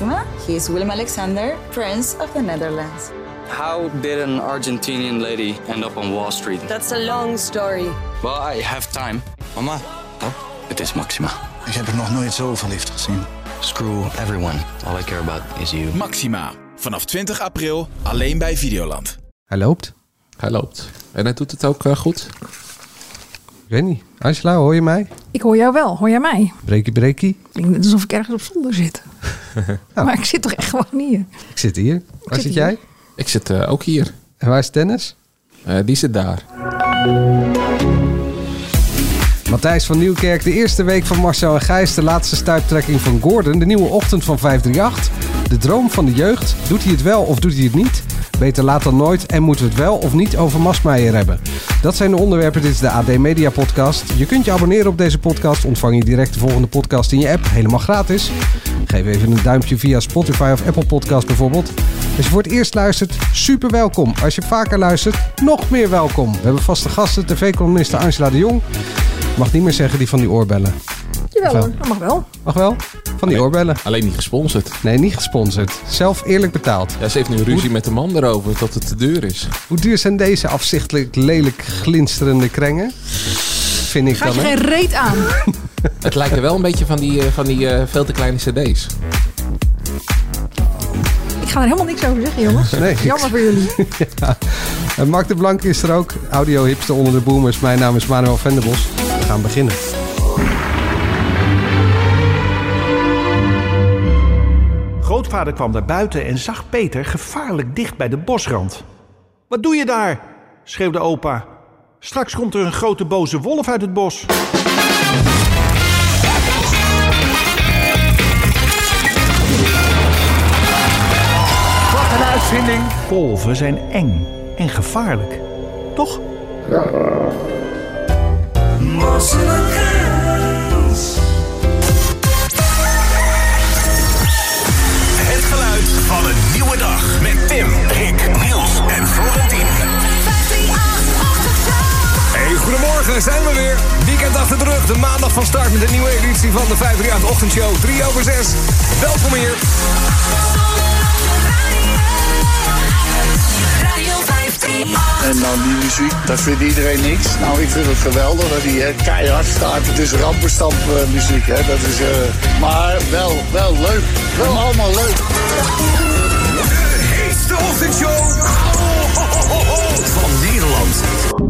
Maxima. He is Willem Alexander, Prince of the Netherlands. How did an Argentinian lady end up on Wall Street? That's a long story. Well, I have time. Mama, Oh, het is Maxima. ik heb er nog nooit zo verliefd gezien. Screw everyone. All I care about is you. Maxima. Vanaf 20 april alleen bij Videoland. Hij loopt. Hij loopt. En hij doet het ook eh, goed. Ik weet niet. Angela, hoor je mij? Ik hoor jou wel, hoor jij mij? Breekie, breekie. Klinkt net alsof ik ergens op zolder zit. Maar ik zit toch echt gewoon hier. Ik zit hier. Waar zit zit hier. jij? Ik zit eh, ook hier. En waar is Dennis? Eh, die zit daar. Matthijs van Nieuwkerk, de eerste week van Marcel en Gijs, de laatste stuiptrekking van Gordon, de nieuwe ochtend van 538, de droom van de jeugd, doet hij het wel of doet hij het niet? Beter laat dan nooit en moeten we het wel of niet over Masmeijer hebben? Dat zijn de onderwerpen, dit is de AD Media Podcast. Je kunt je abonneren op deze podcast, ontvang je direct de volgende podcast in je app, helemaal gratis. Geef even een duimpje via Spotify of Apple Podcast bijvoorbeeld. Als je voor het eerst luistert, super welkom. Als je vaker luistert, nog meer welkom. We hebben vaste gasten, tv-columniste Angela de Jong. Mag niet meer zeggen die van die oorbellen. Jawel Wel. hoor, dat mag wel. Mag wel? Van die oorbellen. Alleen niet gesponsord. Nee, niet gesponsord. Zelf eerlijk betaald. Ja, ze heeft nu ruzie met de man erover dat het te duur is. Hoe duur zijn deze afzichtelijk lelijk glinsterende krengen? Vind ik Gaat dan, je geen reet aan. Het lijkt er wel een beetje van die, eh, van die eh, veel te kleine cd's. Ik ga er helemaal niks over zeggen, jongens. Nee. Jammer voor jullie. En Mark de Blank is er ook. Audio-hipster onder de boomers. Mijn naam is Manuel Venderbos. We gaan beginnen. Grootvader kwam daar buiten en zag Peter gevaarlijk dicht bij de bosrand. Wat doe je daar? schreeuwde opa. Straks komt er een grote boze wolf uit het bos. Wat een uitvinding! Wolven zijn eng en gevaarlijk. Toch? Het goedemorgen, zijn we weer. Weekend achter de rug, de maandag van start met een nieuwe editie van de 538 Ochtendshow. 3 over 6. Welkom hier. En dan die muziek, dat vindt iedereen niks. Nou, ik vind het geweldig dat die keihard staat. Het is rampenstamp eh, muziek, hè. Dat is, eh, maar wel, wel leuk. Wel allemaal leuk. De heetste ochtendshow.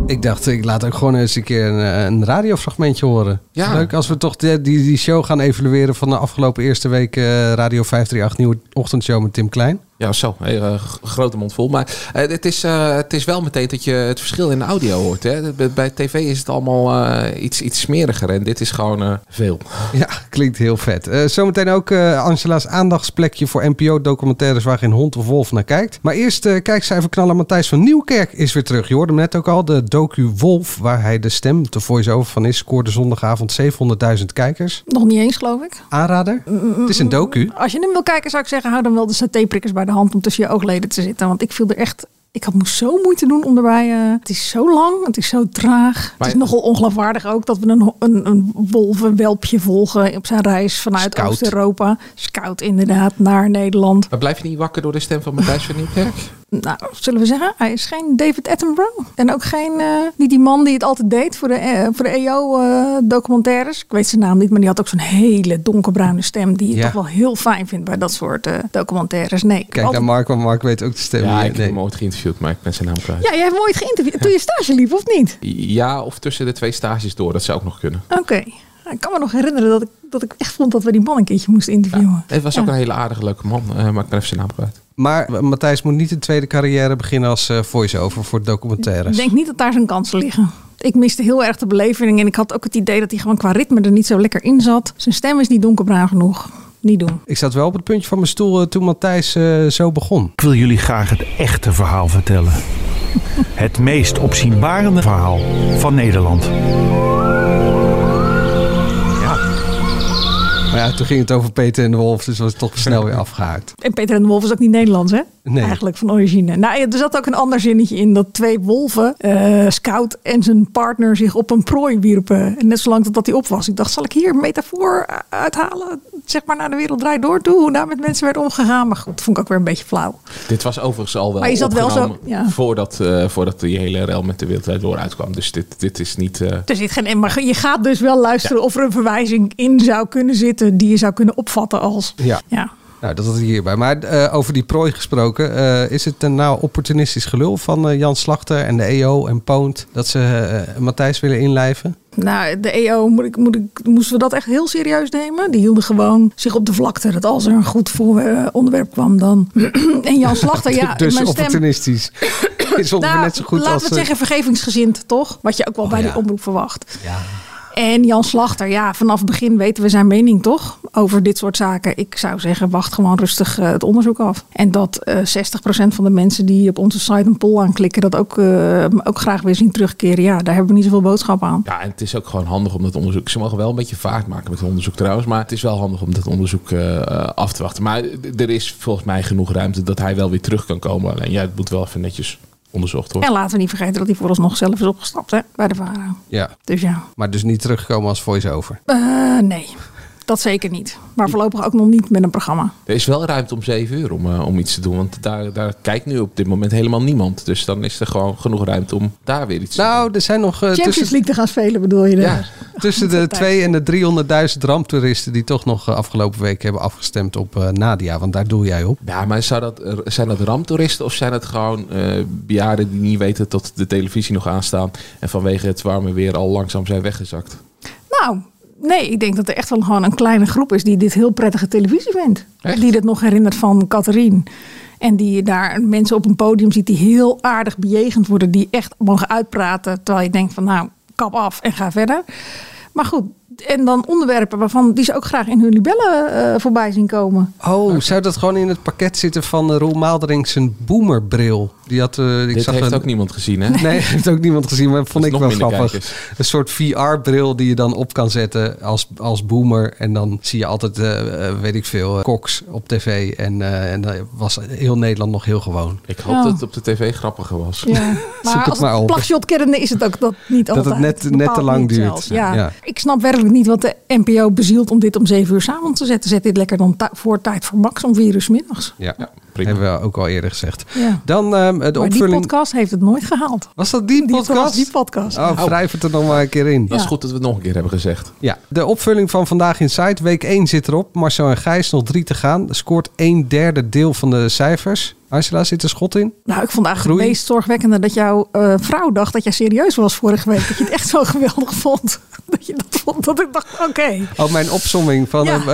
Ik dacht, ik laat ook gewoon eens een keer een, eh, een radiofragmentje horen. Ja. Leuk als we toch die, die show gaan evalueren van de afgelopen eerste week eh, Radio 538 Nieuwe Ochtendshow met Tim Klein. Ja, zo. Hey, grote mond vol. Maar eh, het, is, eh, het is wel meteen dat je het verschil in de audio hoort. Hè? Bij- Bij tv is het allemaal eh, iets, iets smeriger. En dit is gewoon eh, veel. Ja, klinkt heel vet. Eh, zometeen ook eh, Angela's aandachtsplekje voor NPO-documentaires waar geen hond of wolf naar kijkt. Maar eerst uh, kijkcijferknaller Matthijs van Nieuwkerk is weer terug. Je hoorde hem net ook al, de docu Wolf, waar hij de stem, de voice-over van is, scoorde zondagavond 700.000 kijkers. Nog niet eens, geloof ik. Aanrader? Het is een docu. Als je hem wil kijken, zou ik zeggen, hou dan wel de satéprikkers bij de hand om tussen je oogleden te zitten. Want ik viel er echt... Ik had moest zo moeite doen om erbij... eh, het is zo lang, het is zo traag. Maar- het is nogal ongeloofwaardig ook dat we een, een, een wolvenwelpje volgen op zijn reis vanuit. Oost-Europa. Scout inderdaad, naar Nederland. Maar blijf je niet wakker door de stem van Matthijs van Nieuwkerk? Nou, zullen we zeggen, hij is geen David Attenborough. En ook geen, eh, niet die man die het altijd deed voor de, eh, voor de EO-documentaires. ik weet zijn naam niet, maar die had ook zo'n hele donkerbruine stem. Die je Ja. toch wel heel fijn vindt bij dat soort eh, documentaires. Nee, Kijk altijd- naar Mark, want Mark weet ook de stem. Ja, ik heb Nee. hem ooit geïnterviewd, maar ik ben zijn naam kwijt. Ja, jij hebt hem ooit geïnterviewd toen je stage liep, of niet? Ja, of tussen de twee stages door. Dat zou ook nog kunnen. Oké. Ik kan me nog herinneren dat ik, dat ik echt vond dat we die man een keertje moesten interviewen. Het was ook een hele aardige, leuke man. eh, maar ik ben even zijn naam kwijt. Maar eh, Matthijs moet niet een tweede carrière beginnen als eh, voice-over voor documentaires. Ik denk niet dat daar zijn kansen liggen. Ik miste heel erg de beleving en ik had ook het idee dat hij gewoon qua ritme er niet zo lekker in zat. Zijn stem is niet donkerbruin genoeg. Niet doen. Ik zat wel op het puntje van mijn stoel toen Matthijs eh, zo begon. Ik wil jullie graag het echte verhaal vertellen. Het meest opzienbarende verhaal van Nederland. Maar ja, toen ging het over Peter en de Wolf, dus was het toch snel weer afgehaakt. En Peter en de Wolf is ook niet Nederlands, hè? Nee. eigenlijk van origine. Nou, ja, er zat ook een ander zinnetje in dat twee wolven, eh, Scout en zijn partner, zich op een prooi wierpen. En net zolang dat hij op was. Ik dacht, zal ik hier een metafoor uithalen? Zeg maar naar de wereld draait door toe, hoe daar met mensen werd omgegaan. Maar goed, dat vond ik ook weer een beetje flauw. Dit was overigens al wel Maar je zat wel zo- ja. voordat, eh, voordat die hele rel met de wereldwijd door uitkwam. Dus dit, dit is niet... eh, Er zit geen, maar je gaat dus wel luisteren of er een verwijzing in zou kunnen zitten die je zou kunnen opvatten als. Ja. Ja. Nou, dat was hierbij. Maar eh, over die prooi gesproken. eh, is het een nou opportunistisch gelul van eh, Jan Slachter en de EO en Poont... dat ze eh, Matthijs willen inlijven? Nou, de EO, moet ik, moet ik, moesten we dat echt heel serieus nemen? Die hielden gewoon zich op de vlakte. Dat als er een goed voor, eh, onderwerp kwam, dan. en Jan Slachter, ja. dus mijn stem, opportunistisch. is nou, net zo goed laten als... we het eh, zeggen, vergevingsgezind, toch? Wat je ook wel bij ja. die omroep verwacht. En Jan Slachter, ja, vanaf het begin weten we zijn mening toch over dit soort zaken. Ik zou zeggen, wacht gewoon rustig eh, het onderzoek af. En dat eh 60% van de mensen die op onze site een poll aanklikken, dat ook, eh, ook graag weer zien terugkeren. Ja, daar hebben we niet zoveel boodschap aan. Ja, en het is ook gewoon handig om dat onderzoek. Ze mogen wel een beetje vaart maken met het onderzoek trouwens. Maar het is wel handig om dat onderzoek af te wachten. Maar er is volgens mij genoeg ruimte dat hij wel weer terug kan komen. Alleen ja, het moet wel even netjes onderzocht worden. En laten we niet vergeten dat hij vooralsnog zelf is opgestapt hè, bij de VARA. Ja, Dus ja, maar dus niet terugkomen als voice-over. Eh, nee, dat zeker niet. Maar voorlopig ook nog niet met een programma. Er is wel ruimte om 7 uur om, eh, om iets te doen. Want daar, daar kijkt nu op dit moment helemaal niemand. Dus dan is er gewoon genoeg ruimte om daar weer iets te doen. Nou, er zijn nog eh, Champions tussen, League te gaan spelen bedoel je? Ja. tussen de 2 en de 300.000 ramptoeristen... die toch nog eh, afgelopen week hebben afgestemd op Nadia. Want daar doe jij op. Ja, maar zou dat, zijn dat ramptoeristen of zijn het gewoon eh bejaarden die niet weten tot de televisie nog aanstaan en vanwege het warme weer al langzaam zijn weggezakt? Nou, nee, ik denk dat er echt wel gewoon een kleine groep is die dit heel prettige televisie vindt. Echt? Die dit nog herinnert van Catherine. En die daar mensen op een podium ziet die heel aardig bejegend worden. Die echt mogen uitpraten. Terwijl je denkt van nou, kap af en ga verder. Maar goed, en dan onderwerpen waarvan die ze ook graag in hun libellen eh, voorbij zien komen. Oh, zou dat gewoon in het pakket zitten van uh, Roel Maalderink zijn boomerbril? Die had, uh, ik Dit zag heeft een... ook niemand gezien, hè? Nee, heeft ook niemand gezien, maar dat vond Dat ik wel grappig. Een soort VR-bril die je dan op kan zetten als, als boomer. En dan zie je altijd, uh, weet ik veel, koks op tv. En, uh, en dan was heel Nederland nog heel gewoon. Ik hoop dat het op de tv grappiger was. Ja, maar als maar plagshot kennende is het ook dat niet dat altijd. Dat het net, net te lang duurt. Ja. ja. Ik snap werkelijk niet wat de NPO bezielt om dit om zeven uur s'avonds te zetten. Zet dit lekker dan voor tijd voor Max om vier uur 's middags. Ja, ja hebben we ook al eerder gezegd. Ja. Dan um, de maar opvulling... die podcast heeft het nooit gehaald. Was dat die podcast? Die, die podcast. Oh, wrijf het er nog maar een keer in. Dat is goed dat we het nog een keer hebben gezegd. Ja, de opvulling van Vandaag in Site. Week 1 zit erop. Marcel en Gijs nog drie te gaan. Scoort een derde deel van de cijfers. Angela, zit er schot in? Nou, ik vond eigenlijk Groei. het meest zorgwekkende dat jouw uh, vrouw dacht dat jij serieus was vorige week. Dat je het echt zo geweldig vond. Dat je dat vond. Dat ik dacht, oké. Okay. Oh, mijn opsomming van... Ja, uh,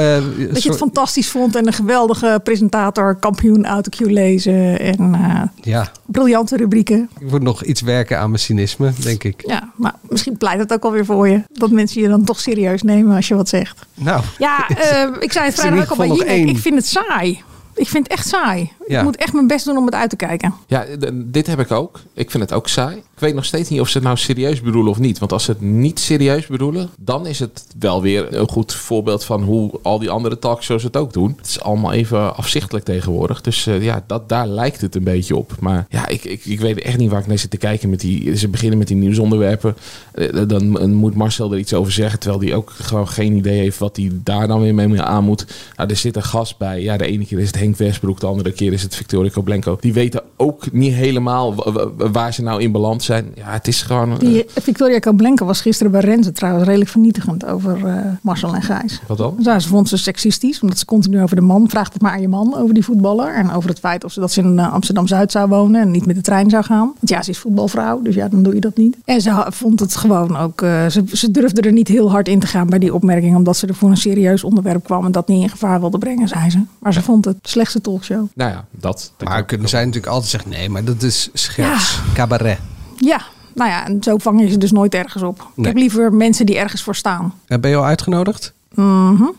dat je het fantastisch vond en een geweldige presentator, kampioen autocue lezen en uh, ja. briljante rubrieken. Ik moet nog iets werken aan mijn cynisme, denk ik. Ja, maar misschien pleit het ook alweer voor je. Dat mensen je dan toch serieus nemen als je wat zegt. Nou. Ja, uh, ik zei het vrijdag ook al bij Jinek. Ik vind het saai. Ik vind het echt saai. Ja. Ik moet echt mijn best doen om het uit te kijken. Ja, dit heb ik ook. Ik vind het ook saai. Weet nog steeds niet of ze het nou serieus bedoelen of niet. Want als ze het niet serieus bedoelen, dan is het wel weer een goed voorbeeld van hoe al die andere talkshows het ook doen. Het is allemaal even afzichtelijk tegenwoordig. Dus uh, ja, dat, daar lijkt het een beetje op. Maar ja, ik, ik, ik weet echt niet waar ik naar zit te kijken met die. Ze beginnen met die nieuwsonderwerpen. Uh, dan moet Marcel er iets over zeggen. Terwijl hij ook gewoon geen idee heeft wat hij daar dan weer mee aan moet. Nou, er zit een gast bij. Ja, de ene keer is het Henk Westbroek, de andere keer is het Victoria Koblenko. Die weten ook niet helemaal waar ze nou in beland zijn. Ja, het is gewoon... Die Victoria Koblenko was gisteren bij Renze trouwens redelijk vernietigend over uh, Marcel en Gijs. Wat dan? Ze vond ze seksistisch, omdat ze continu over de man, vraagt het maar aan je man over die voetballer. En over het feit of ze dat ze in uh, Amsterdam-Zuid zou wonen en niet met de trein zou gaan. Want ja, ze is voetbalvrouw, dus ja, dan doe je dat niet. En ze vond het gewoon ook, uh, ze, ze durfde er niet heel hard in te gaan bij die opmerking, omdat ze er voor een serieus onderwerp kwam en dat niet in gevaar wilde brengen, zei ze. Maar ze vond het slechtste talkshow. Nou ja, dat. dat maar kunnen zij natuurlijk altijd zeggen, nee, maar dat is scherts, ja. cabaret. Ja, nou ja, en zo vang je ze dus nooit ergens op. Nee. Ik heb liever mensen die ergens voor staan. En ben je al uitgenodigd? Mm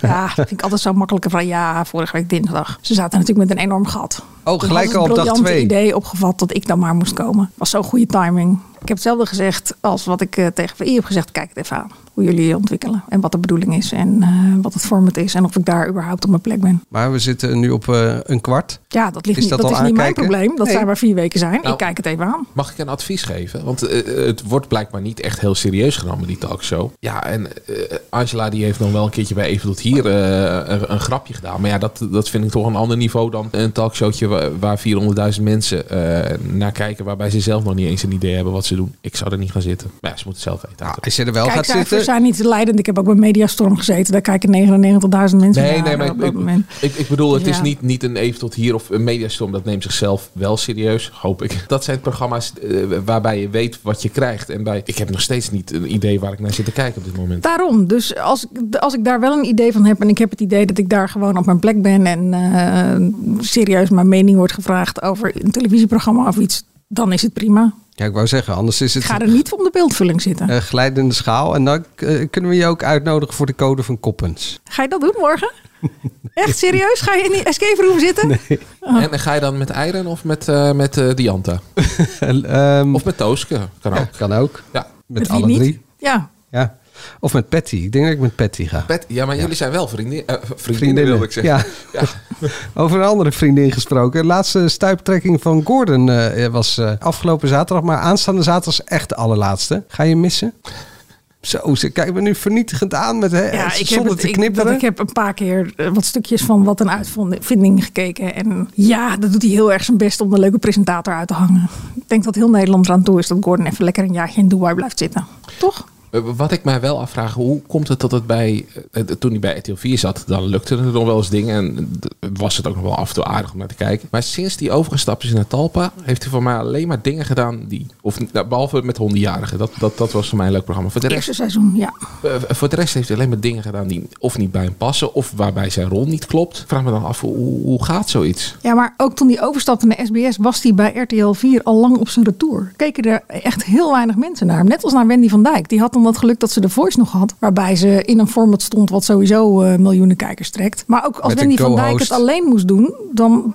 Ja, vind ik altijd zo makkelijke van ja, vorige week dinsdag. Ze zaten natuurlijk met een enorm gat. Oh, Dus gelijk al op dag twee. idee opgevat dat ik dan maar moest komen. Was zo'n goede timing. Ik heb hetzelfde gezegd als wat ik eh, tegen VI heb gezegd. Kijk het even aan. Hoe jullie je ontwikkelen. En wat de bedoeling is. En eh, wat het format is. En of ik daar überhaupt op mijn plek ben. Maar we zitten nu op eh, een kwart. Ja, dat, ligt Is niet, dat is niet mijn probleem. Dat Nee. zij maar vier weken zijn. Nou, ik kijk het even aan. Mag ik een advies geven? Want het wordt blijkbaar niet echt heel serieus genomen, die talkshow. Ja, en Angela die heeft dan wel een keertje bij Even tot Hier eh, een, een grapje gedaan. Maar ja, dat, dat vind ik toch een ander niveau dan een talkshowtje waar, waar 400.000 mensen eh, naar kijken. Waarbij ze zelf nog niet eens een idee hebben wat ze doen. Ik zou er niet gaan zitten. Maar ja, ze moeten het zelf weten. Nou, als je er wel gaat Kijkcijfers zitten... zijn niet leidend. Ik heb ook bij Mediastorm gezeten. Daar kijken 99.000 mensen Nee, naar nee, maar op ik, dat ik, moment. ik, ik bedoel, het is niet, niet een even tot hier of een mediastorm. Dat neemt zichzelf wel serieus, hoop ik. Dat zijn programma's eh, waarbij je weet wat je krijgt. En bij, ik heb nog steeds niet een idee waar ik naar zit te kijken op dit moment. Daarom. Dus als, ik- als ik daar wel een idee van heb en ik heb het idee dat ik daar gewoon op mijn plek ben en eh, serieus mijn mening wordt gevraagd over een televisieprogramma of iets, dan is het prima. Ja, ik wou zeggen, anders is Ik het ga er niet om de beeldvulling zitten. een glijdende schaal. En dan eh, kunnen we je ook uitnodigen voor de code van Koppens. Ga je dat doen morgen? Echt serieus? Ga je in die escape room zitten? Oh. En ga je dan met Eiren of met, eh, met eh, Dianta? Ehm, Of met Tooske? Kan ook. ja, kan ook. Ja. Met, alle niet? drie. Ja. Ja. Of met Patty. Ik denk dat ik met Patty ga. Pet, ja, maar jullie zijn wel vriendin, eh, vriendinnen, wilde ik zeggen. Ja. Over een andere vriendin gesproken. De laatste stuiptrekking van Gordon eh, was eh, afgelopen zaterdag. Maar aanstaande zaterdag is echt de allerlaatste. Ga je missen? Zo, ze kijken me nu vernietigend aan met, hè, Ja, ik heb, het, te ik, knipperen. dat ik heb een paar keer wat stukjes van wat een uitvinding gekeken. En ja, dat doet hij heel erg zijn best om een leuke presentator uit te hangen. Ik denk dat heel Nederland eraan toe is dat Gordon even lekker een jaartje in Dubai blijft zitten. Toch? Eh, Wat ik mij wel afvraag, hoe komt het dat het bij, eh, toen hij bij RTL 4 zat, dan lukte er nog wel eens dingen en was het ook nog wel af en toe aardig om naar te kijken. Maar sinds hij overgestapt is naar Talpa, heeft hij voor mij alleen maar dingen gedaan die, of nou, behalve met hondenjarigen, dat, dat, dat was voor mij een leuk programma. Voor de, rest, Eerste seizoen, ja. eh, voor de rest heeft hij alleen maar dingen gedaan die of niet bij hem passen, of waarbij zijn rol niet klopt. Vraag me dan af, hoe, hoe gaat zoiets? Ja, maar ook toen hij overstapte naar SBS was hij bij RTL 4 al lang op zijn retour. Keken er echt heel weinig mensen naar hem. Net als naar Wendy van Dijk. Die had dan dat geluk dat ze de Voice nog had. Waarbij ze in een format stond wat sowieso eh, miljoenen kijkers trekt. Maar ook als Wendy van Dijk het alleen moest doen, dan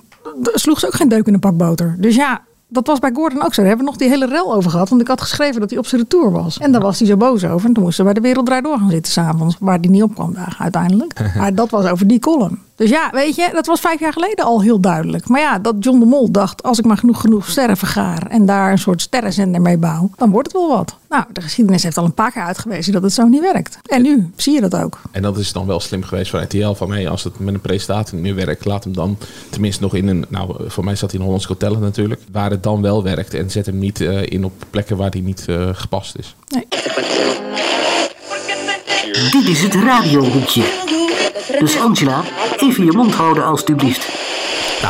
sloeg ze ook geen deuk in een pak boter. Dus ja... Dat was bij Gordon ook zo. Daar hebben we nog die hele rel over gehad. Want ik had geschreven dat hij op zijn retour was. En daar was hij zo boos over. En toen moesten we bij de Wereld Draait Door gaan zitten s'avonds. Waar hij niet op kwam dagen uiteindelijk. Maar dat was over die column. Dus ja, weet je, dat was vijf jaar geleden al heel duidelijk. Maar ja, dat John de Mol dacht, als ik maar genoeg, genoeg sterren vergaar en daar een soort sterrenzender mee bouw, dan wordt het wel wat. Nou, de geschiedenis heeft al een paar keer uitgewezen dat het zo niet werkt. En nu zie je dat ook. En dat is dan wel slim geweest van RTL. Van hey, als het met een presentatie niet meer werkt, laat hem dan tenminste nog in een. Nou, voor mij zat hij in Hollands Talent natuurlijk. Waar het dan wel werkt. En zet hem niet eh, in op plekken waar hij niet eh, gepast is. Dit is het radiohoekje. Dus Angela, even je mond houden alstublieft.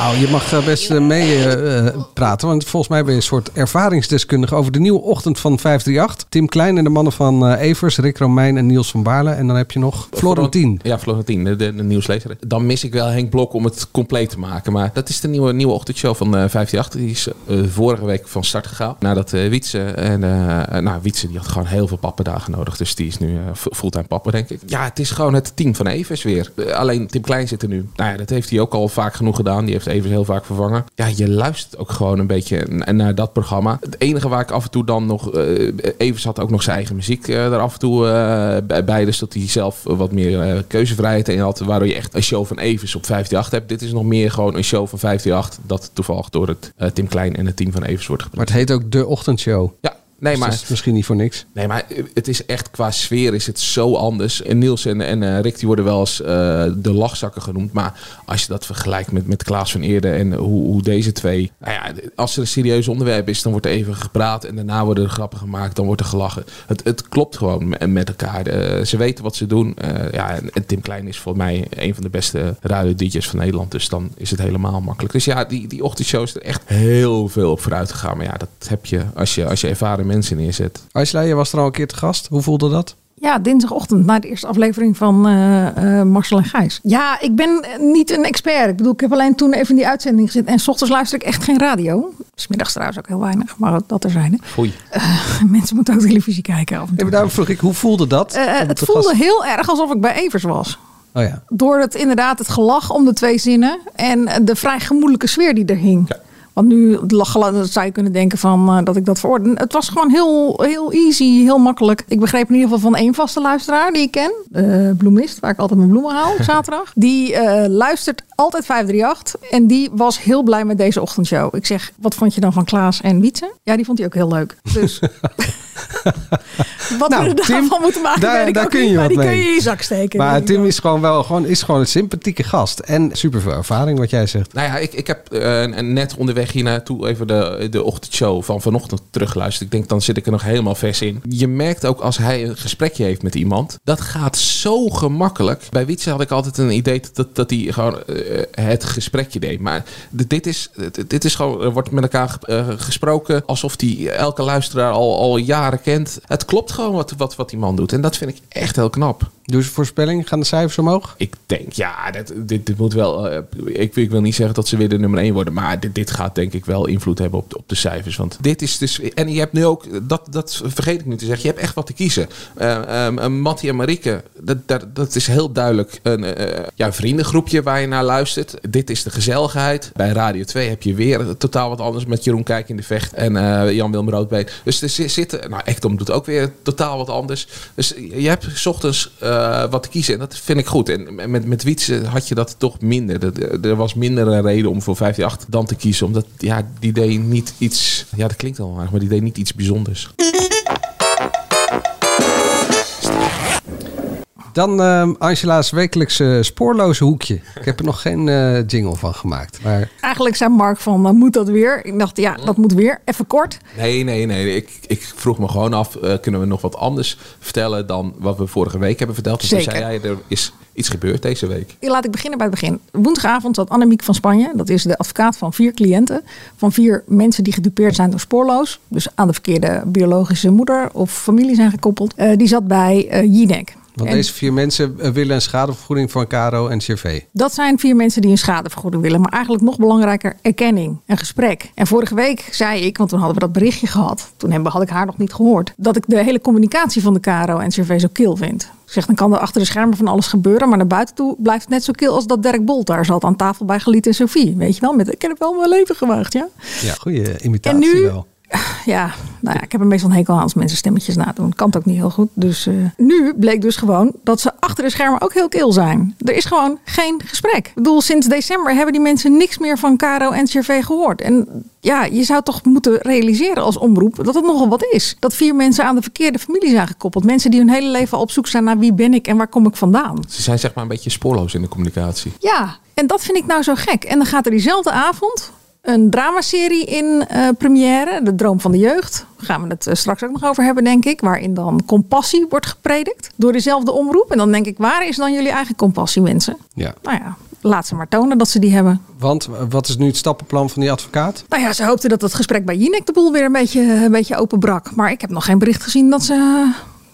Nou, je mag eh, best mee eh, eh, praten, want volgens mij ben je een soort ervaringsdeskundige over de nieuwe ochtend van 538. Tim Klein en de mannen van eh, Evers, Rick Romein en Niels van Baarle. En dan heb je nog Florentien. Ja, Florentien, de, nieuwslezer. Dan mis ik wel Henk Blok om het compleet te maken. Maar dat is de nieuwe, nieuwe ochtendshow van eh 538. Die is eh, vorige week van start gegaan. Nadat eh Wietse en eh nou, Wietse die had gewoon heel veel pappendagen nodig. Dus die is nu eh, fulltime papa, denk ik. Ja, het is gewoon het team van Evers weer. Eh, alleen Tim Klein zit er nu. Nou ja, dat heeft hij ook al vaak genoeg gedaan. Die heeft Evers heel vaak vervangen. Ja, je luistert ook gewoon een beetje naar dat programma. Het enige waar ik af en toe dan nog... eh Evers had ook nog zijn eigen muziek eh, er af en toe eh, bij-. Dus dat hij zelf wat meer eh, keuzevrijheid in had. Waardoor je echt een show van Evers op 538 hebt. Dit is nog meer gewoon een show van 538. Dat toevallig door het eh, Tim Klein en het team van Evers wordt Maar gebracht. het heet ook De Ochtendshow. Ja, nee, Dus maar... dat is misschien niet voor niks. Nee, maar het is echt qua sfeer is het zo anders. En Niels en, en eh, Rick die worden wel eens eh, de lachzakken genoemd. Maar als je dat vergelijkt met, met Klaas van Eerden en hoe, hoe deze twee... Nou ja, als er een serieus onderwerp is, dan wordt er even gepraat. En daarna worden er grappen gemaakt, dan wordt er gelachen. Het, het klopt gewoon me- met elkaar. Eh, ze weten wat ze doen. Ja, en, en Tim Klein is volgens mij een van de beste radio DJ's van Nederland. Dus dan is het helemaal makkelijk. Dus ja, die, die ochtendshow is er echt heel veel op vooruit gegaan. Maar ja, dat heb je als je, als je ervaren mensen neerzet. Aisla, je was er al een keer te gast. Hoe voelde dat? Ja, dinsdagochtend na de eerste aflevering van eh, eh, Marcel en Gijs. Ja, ik ben eh, niet een expert. Ik bedoel, ik heb alleen toen even in die uitzending gezeten. En s ochtends luister ik echt geen radio. Smiddags trouwens ook heel weinig, maar dat er zijn. Foei. Mensen moeten ook televisie kijken. Af en toe. Daarom vroeg ik, hoe voelde dat? Het voelde gast- heel erg alsof ik bij Evers was. Oh ja. Door het inderdaad het gelach om de twee zinnen en de vrij gemoedelijke sfeer die er hing. Want nu lachen, zou je kunnen denken van, eh, dat ik dat verorde. Het was gewoon heel, heel easy, heel makkelijk. Ik begreep in ieder geval van één vaste luisteraar die ik ken. De bloemist, waar ik altijd mijn bloemen haal op zaterdag. Die eh, luistert altijd 538. En die was heel blij met deze ochtendshow. Ik zeg, wat vond je dan van Klaas en Wietse? Ja, die vond hij ook heel leuk. Dus wat Nou, we er Tim, daarvan moeten maken, daar- weet ik daar ook kun niet. je Maar wat die kun mee. je in je zak steken. Maar Tim is gewoon wel gewoon, is gewoon een sympathieke gast. En super veel ervaring, wat jij zegt. Nou ja, ik, ik heb eh, net onderweg hier naartoe even de, de ochtendshow van vanochtend teruggeluisterd. Ik denk, dan zit ik er nog helemaal vers in. Je merkt ook als hij een gesprekje heeft met iemand, dat gaat zo gemakkelijk. Bij Wietse had ik altijd een idee dat, dat hij gewoon eh, het gesprekje deed. Maar dit is, dit- dit is gewoon, er wordt met elkaar eh, gesproken alsof hij elke luisteraar al, al jaren kent. Het klopt gewoon wat, wat, wat die man doet. En dat vind ik echt heel knap. Ze voorspelling, gaan de cijfers omhoog? Ik denk, ja, dit, dit, dit moet wel. eh, ik, ik wil niet zeggen dat ze weer de nummer 1 worden. Maar dit, dit gaat denk ik wel invloed hebben op op de cijfers. Want dit is dus. En je hebt nu ook. Dat, dat vergeet ik nu te zeggen. Je hebt echt wat te kiezen. Uh, Mattie en Marieke. Dat, dat, dat is heel duidelijk een uh, ja, vriendengroepje waar je naar luistert. Dit is de gezelligheid. Bij Radio 2 heb je weer totaal wat anders met Jeroen Kijk in de Vecht. En Jan-Willem Roodbeen. Dus er zitten. Nou, Ekdom doet ook weer totaal wat anders. Dus je hebt 's ochtends. Uh, wat te kiezen. En dat vind ik goed. En met, met Wietse had je dat toch minder. Dat, er was minder een reden om voor 58 dan te kiezen. Omdat ja, die deed niet iets. Ja, dat klinkt al maar die deed niet iets bijzonders. Dan uh, Angela's wekelijkse spoorloze hoekje. Ik heb er nog geen uh, jingle van gemaakt. Maar... Eigenlijk zei Mark van, uh, moet dat weer? Ik dacht, ja, dat moet weer. Even kort. Nee, nee, nee. Ik, ik vroeg me gewoon af, uh, kunnen we nog wat anders vertellen dan wat we vorige week hebben verteld? Dus toen zei jij, er is iets gebeurd deze week. Laat ik beginnen bij het begin. Woensdagavond zat Annemiek van Spanje. Dat is de advocaat van vier cliënten. Van vier mensen die gedupeerd zijn door spoorloos. Dus aan de verkeerde biologische moeder of familie zijn gekoppeld. Uh, die zat bij uh, Jinek. Want en deze vier mensen eh, willen een schadevergoeding van Caro en CV. Dat zijn vier mensen die een schadevergoeding willen. Maar eigenlijk nog belangrijker, erkenning, een gesprek. En vorige week zei ik, want toen hadden we dat berichtje gehad. Toen had ik haar nog niet gehoord. Dat ik de hele communicatie van de Caro en CV zo kil vind. Ik zeg, dan kan er achter de schermen van alles gebeuren. Maar naar buiten toe blijft het net zo kil als dat Dirk Bolt daar zat aan tafel bij Geliet en Sophie. Weet je wel, met ik heb wel mijn leven gewaagd, ja. Ja, goede imitatie en nu, wel. Ja, nou ja, ik heb er meestal een hekel aan als mensen stemmetjes nadoen. Kan het ook niet heel goed. Dus uh, nu bleek dus gewoon dat ze achter de schermen ook heel kil zijn. Er is gewoon geen gesprek. Ik bedoel, sinds december hebben die mensen niks meer van Caro en CV gehoord. En ja, je zou toch moeten realiseren als omroep dat het nogal wat is. Dat vier mensen aan de verkeerde familie zijn gekoppeld. Mensen die hun hele leven al op zoek zijn naar wie ben ik en waar kom ik vandaan. Ze zijn zeg maar een beetje spoorloos in de communicatie. Ja, en dat vind ik nou zo gek. En dan gaat er diezelfde avond een dramaserie in uh, première, De Droom van de Jeugd. Daar gaan we het uh, straks ook nog over hebben, denk ik. Waarin dan compassie wordt gepredikt door dezelfde omroep. En dan denk ik, waar is dan jullie eigen compassie, mensen? Ja. Nou ja, laat ze maar tonen dat ze die hebben. Want wat is nu het stappenplan van die advocaat? Nou ja, ze hoopte dat het gesprek bij Jinek de boel weer een beetje, een beetje openbrak. Maar ik heb nog geen bericht gezien dat ze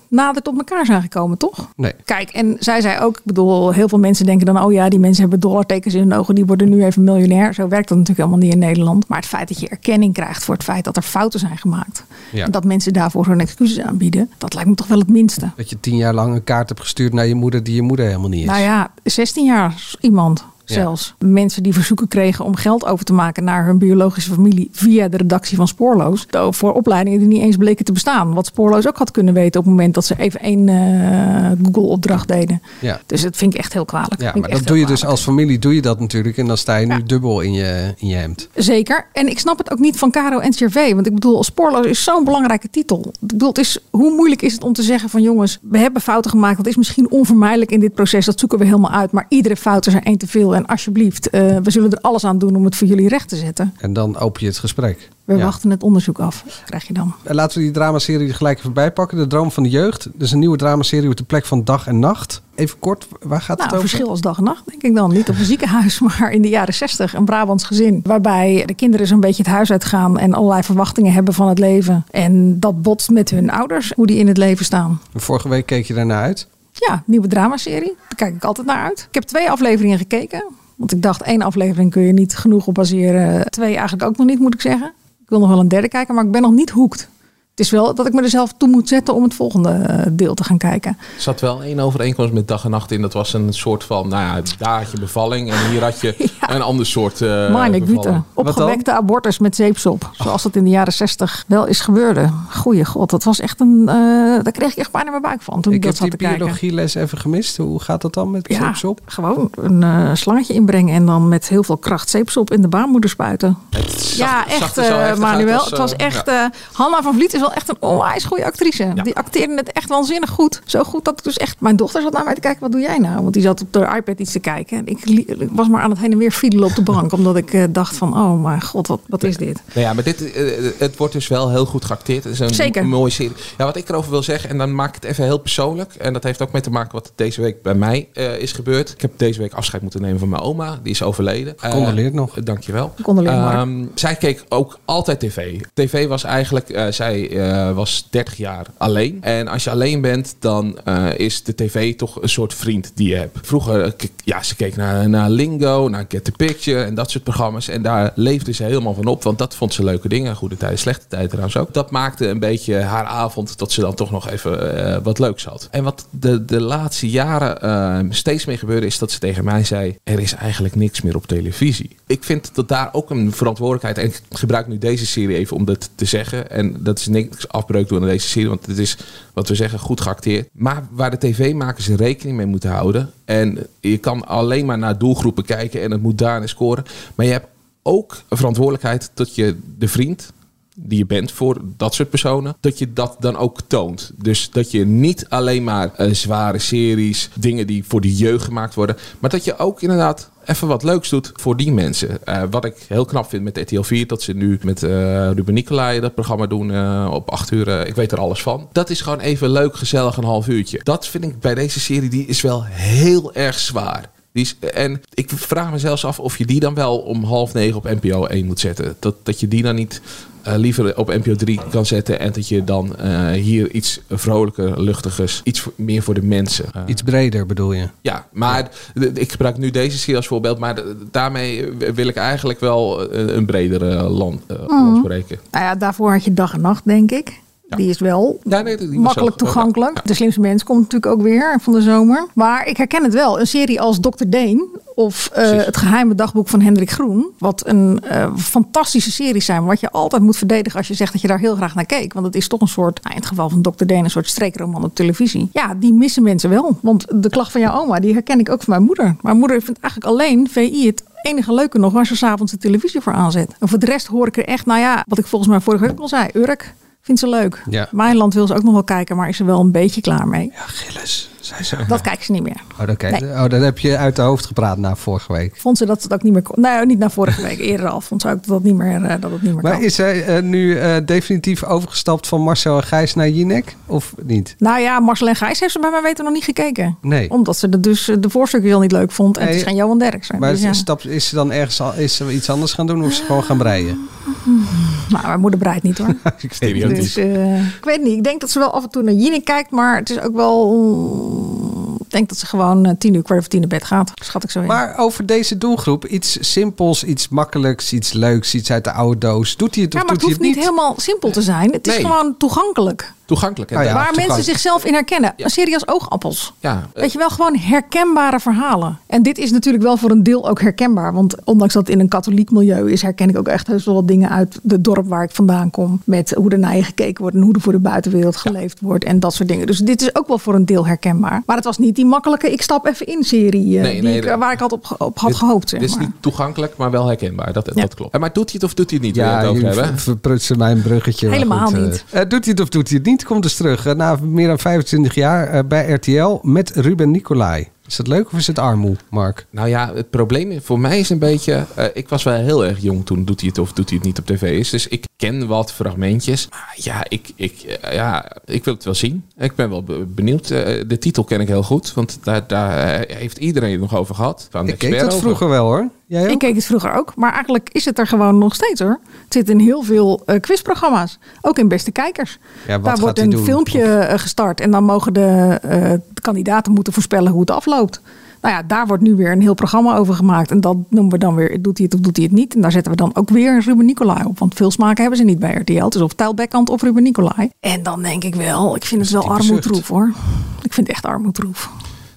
nader tot elkaar zijn gekomen, toch? Nee. Kijk, en zij zei ook, ik bedoel, heel veel mensen denken dan, oh ja, die mensen hebben dollartekens in hun ogen, die worden nu even miljonair. Zo werkt dat natuurlijk helemaal niet in Nederland. Maar het feit dat je erkenning krijgt voor het feit dat er fouten zijn gemaakt. Ja. En dat mensen daarvoor hun excuses aanbieden, dat lijkt me toch wel het minste. Dat je tien jaar lang een kaart hebt gestuurd naar je moeder die je moeder helemaal niet is. Nou ja, 16 jaar iemand. Zelfs ja. mensen die verzoeken kregen om geld over te maken naar hun biologische familie via de redactie van Spoorloos. Voor opleidingen die niet eens bleken te bestaan. Wat Spoorloos ook had kunnen weten op het moment dat ze even één uh, Google-opdracht deden. Ja. Dus dat vind ik echt heel kwalijk. Ja, maar dat doe je dus als familie, doe je dat natuurlijk. En dan sta je nu ja. dubbel in je, in je hemd. Zeker. En ik snap het ook niet van Caro en CRV. Want ik bedoel, Spoorloos is zo'n belangrijke titel. Ik bedoel, het is, hoe moeilijk is het om te zeggen van jongens, we hebben fouten gemaakt. Dat is misschien onvermijdelijk in dit proces. Dat zoeken we helemaal uit. Maar iedere fout is er één te veel. En alsjeblieft, eh, we zullen er alles aan doen om het voor jullie recht te zetten. En dan open je het gesprek. We Ja. wachten het onderzoek af, krijg je dan. Eh, Laten we die dramaserie er gelijk even bij pakken. De Droom van de Jeugd. Dat is een nieuwe dramaserie op de plek van dag en nacht. Even kort, waar gaat Nou, het een over? verschil als dag en nacht, denk ik dan. Niet op een ziekenhuis, maar in de jaren zestig. Een Brabants gezin. Waarbij de kinderen zo'n beetje het huis uitgaan. En allerlei verwachtingen hebben van het leven. En dat botst met hun ouders. Hoe die in het leven staan. Vorige week keek je daarna uit. Ja, nieuwe dramaserie. Daar kijk ik altijd naar uit. Ik heb twee afleveringen gekeken. Want ik dacht, één aflevering kun je niet genoeg op baseren. Twee eigenlijk ook nog niet, moet ik zeggen. Ik wil nog wel een derde kijken, maar ik ben nog niet hoekt. Het is wel dat ik me er zelf toe moet zetten om het volgende eh, deel te gaan kijken. Er zat wel één overeenkomst met dag en nacht in. Dat was een soort van, nou ja, daar had je bevalling. En hier had je een ander soort uh, Meine Güte. bevalling. Opgewekte abortus met zeepsop. Zoals dat in de jaren zestig wel is gebeurde. Goeie god, dat was echt een... eh, daar kreeg ik echt bijna mijn buik van toen ik, Ik dat heb zat die te kijken. biologieles even gemist. Hoe gaat dat dan met Ja, zeepsop? gewoon een eh, slangetje inbrengen en dan met heel veel kracht zeepsop in de baarmoeder spuiten. ja, zag echt, eh, Manuel. als, het was eh, echt. ja. eh, Hanna van Vliet is wel echt een onwijs goede actrice. Die acteerde het echt waanzinnig goed. Zo goed dat ik dus echt. Mijn dochter zat naar mij te kijken: wat doe jij nou? Want die zat op de iPad iets te kijken. En ik, was maar aan het heen en weer fiedelen op de bank, omdat ik eh, dacht: van, oh mijn god, wat, wat is dit? Nou ja, maar dit, eh, het wordt dus wel heel goed geacteerd. Het is een Zeker. mooie serie. Ja, wat ik erover wil zeggen, en dan maak ik het even heel persoonlijk. En dat heeft ook mee te maken wat deze week bij mij eh, is gebeurd. Ik heb deze week afscheid moeten nemen van mijn oma. Die is overleden. Gecondoleerd nog. Dankjewel. Gecondoleerd. Ehm, zij keek ook altijd tv. TV was eigenlijk, zij eh, was 30 jaar alleen. En als je alleen bent, dan eh, is de tv toch een soort vriend die je hebt. Vroeger, eh, ja, ze keek naar, naar Lingo, naar Get the Picture en dat soort programma's. En daar leefde ze helemaal van op, want dat vond ze leuke dingen. Goede tijden, slechte tijden trouwens ook. Dat maakte een beetje haar avond dat ze dan toch nog even wat leuks had. En wat de, de laatste jaren steeds meer gebeurde, is dat ze tegen mij zei: Er is eigenlijk niks meer op televisie. Ik vind dat daar ook een verantwoordelijkheid. En ik gebruik nu deze serie even om dat te zeggen. En dat is niks afbreuk door aan deze serie, want het is wat we zeggen goed geacteerd. Maar waar de tv-makers rekening mee moeten houden. En je kan alleen maar naar doelgroepen kijken en het moet daarin scoren. Maar je hebt ook een verantwoordelijkheid dat je de vriend die je bent voor dat soort personen, dat je dat dan ook toont. Dus dat je niet alleen maar eh, zware series, dingen die voor de jeugd gemaakt worden, maar dat je ook inderdaad even wat leuks doet voor die mensen. Eh, wat ik heel knap vind met RTL 4, dat ze nu met eh, Ruben Nicolai dat programma doen op 8 uur. ik weet er alles van. Dat is gewoon even leuk, gezellig, een half uurtje. Dat vind ik bij deze serie, die is wel heel erg zwaar. Die is, en ik vraag me zelfs af of je die dan wel om half negen op NPO 1 moet zetten. Dat, dat je die dan niet liever op NPO 3 kan zetten. En dat je dan eh, hier iets vrolijker, luchtigers, iets voor- meer voor de mensen. eh, Iets breder bedoel je? ja, maar ik gebruik nu deze serie als voorbeeld. Maar daarmee wil ik eigenlijk wel een, bredere land, eh, Mhm. land spreken. Nou ja, daarvoor had je dag en nacht, denk ik. Die is wel Ja, nee, die was makkelijk toegankelijk. De slimste mens komt natuurlijk ook weer van de zomer. Maar ik herken het wel. Een serie als Dr. Deen of eh, Het geheime dagboek van Hendrik Groen. Wat een eh, fantastische series zijn. Wat je altijd moet verdedigen als je zegt dat je daar heel graag naar keek. Want het is toch een soort, nou, in het geval van Dr. Deen, een soort streekroman op televisie. Ja, die missen mensen wel. Want de klacht van jouw oma, die herken ik ook van mijn moeder. Mijn moeder vindt eigenlijk alleen VI het enige leuke nog waar ze s'avonds de televisie voor aanzet. En voor de rest hoor ik er echt, nou ja, wat ik volgens mij vorige week al zei, Urk. Vindt ze leuk. Ja. Mijn land wil ze ook nog wel kijken, maar is er wel een beetje klaar mee. Ja, Gilles. Dat kijkt ze niet meer. Oh, oké. Nee. oh, dat heb je uit de hoofd gepraat na vorige week. Vond ze dat ze het ook niet meer kon. Nee, niet na vorige week. Eerder al vond ze ook dat het niet meer, eh, dat het niet meer Maar kan. is hij eh, nu eh, definitief overgestapt van Marcel en Gijs naar Jinek? Of niet? Nou ja, Marcel en Gijs heeft ze bij mij weten nog niet gekeken. Nee. Omdat ze de, dus de voorstukjes al niet leuk vond. En het is Nee. geen Johan Derksen. Maar Dus ja. is ze dan ergens al, is ze iets anders gaan doen of is ze gewoon gaan breien? Nou, mijn moeder breidt niet hoor. Ik weet het dus niet. eh, ik weet niet. Ik denk dat ze wel af en toe naar Jinek kijkt. Maar het is ook wel... Ik denk dat ze gewoon eh, tien uur, kwart over tien in bed gaat. Schat ik zo in. Maar over deze doelgroep, iets simpels, iets makkelijks, iets leuks, iets uit de oude doos. Doet hij het of ja, maar doet het hij hoeft het niet niet? helemaal simpel te zijn. Het is gewoon toegankelijk. Toegankelijk. hè? Ah ja, waar mensen zichzelf in herkennen. Een serie als Oogappels. Ja, Weet je wel, gewoon herkenbare verhalen. En dit is natuurlijk wel voor een deel ook herkenbaar. Want ondanks dat het in een katholiek milieu is, herken ik ook echt heus wel wat dingen uit het dorp waar ik vandaan kom. Met hoe er naar je gekeken wordt en hoe er voor de buitenwereld geleefd wordt en dat soort dingen. Dus dit is ook wel voor een deel herkenbaar. Maar het was niet die makkelijke ik stap even in serie eh, Nee, die nee, ik, waar ik had op, op had Dit- gehoopt. Zeg Dit is maar. niet toegankelijk, maar wel herkenbaar. Dat, Ja. dat klopt. Eh, Maar doet hij het of doet hij het niet? Wil je Ja, het over je verprutsen mijn bruggetje. Helemaal goed, eh, niet. eh, doet hij het of doet hij het niet? Komt dus terug. na meer dan 25 jaar eh, bij RTL met Ruben Nicolai. Is dat leuk of is het armoe, Mark? Nou ja, het probleem voor mij is een beetje... eh, ik was wel heel erg jong toen doet hij het of doet hij het niet op tv is. Dus ik ken wat fragmentjes. Maar ja, ik, ik, eh, ja, ik wil het wel zien. Ik ben wel be- benieuwd. Eh, de titel ken ik heel goed. Want daar, daar heeft iedereen het nog over gehad. Van de Ik keek dat over. vroeger wel hoor. Jij ook? Ik keek het vroeger ook, maar eigenlijk is het er gewoon nog steeds hoor. Het zit in heel veel eh, quizprogramma's, ook in Beste Kijkers. Ja, wat Daar gaat wordt een doen? filmpje gestart en dan mogen de, eh, de kandidaten moeten voorspellen hoe het afloopt. Nou ja, daar wordt nu weer een heel programma over gemaakt. En dat noemen we dan weer, doet hij het of doet hij het niet? En daar zetten we dan ook weer Ruben Nicolai op. Want veel smaken hebben ze niet bij RTL. Is of Tijl Bekkant of Ruben Nicolai. En dan denk ik wel, ik vind het wel armoedroef hoor. Ik vind het echt armoedroef.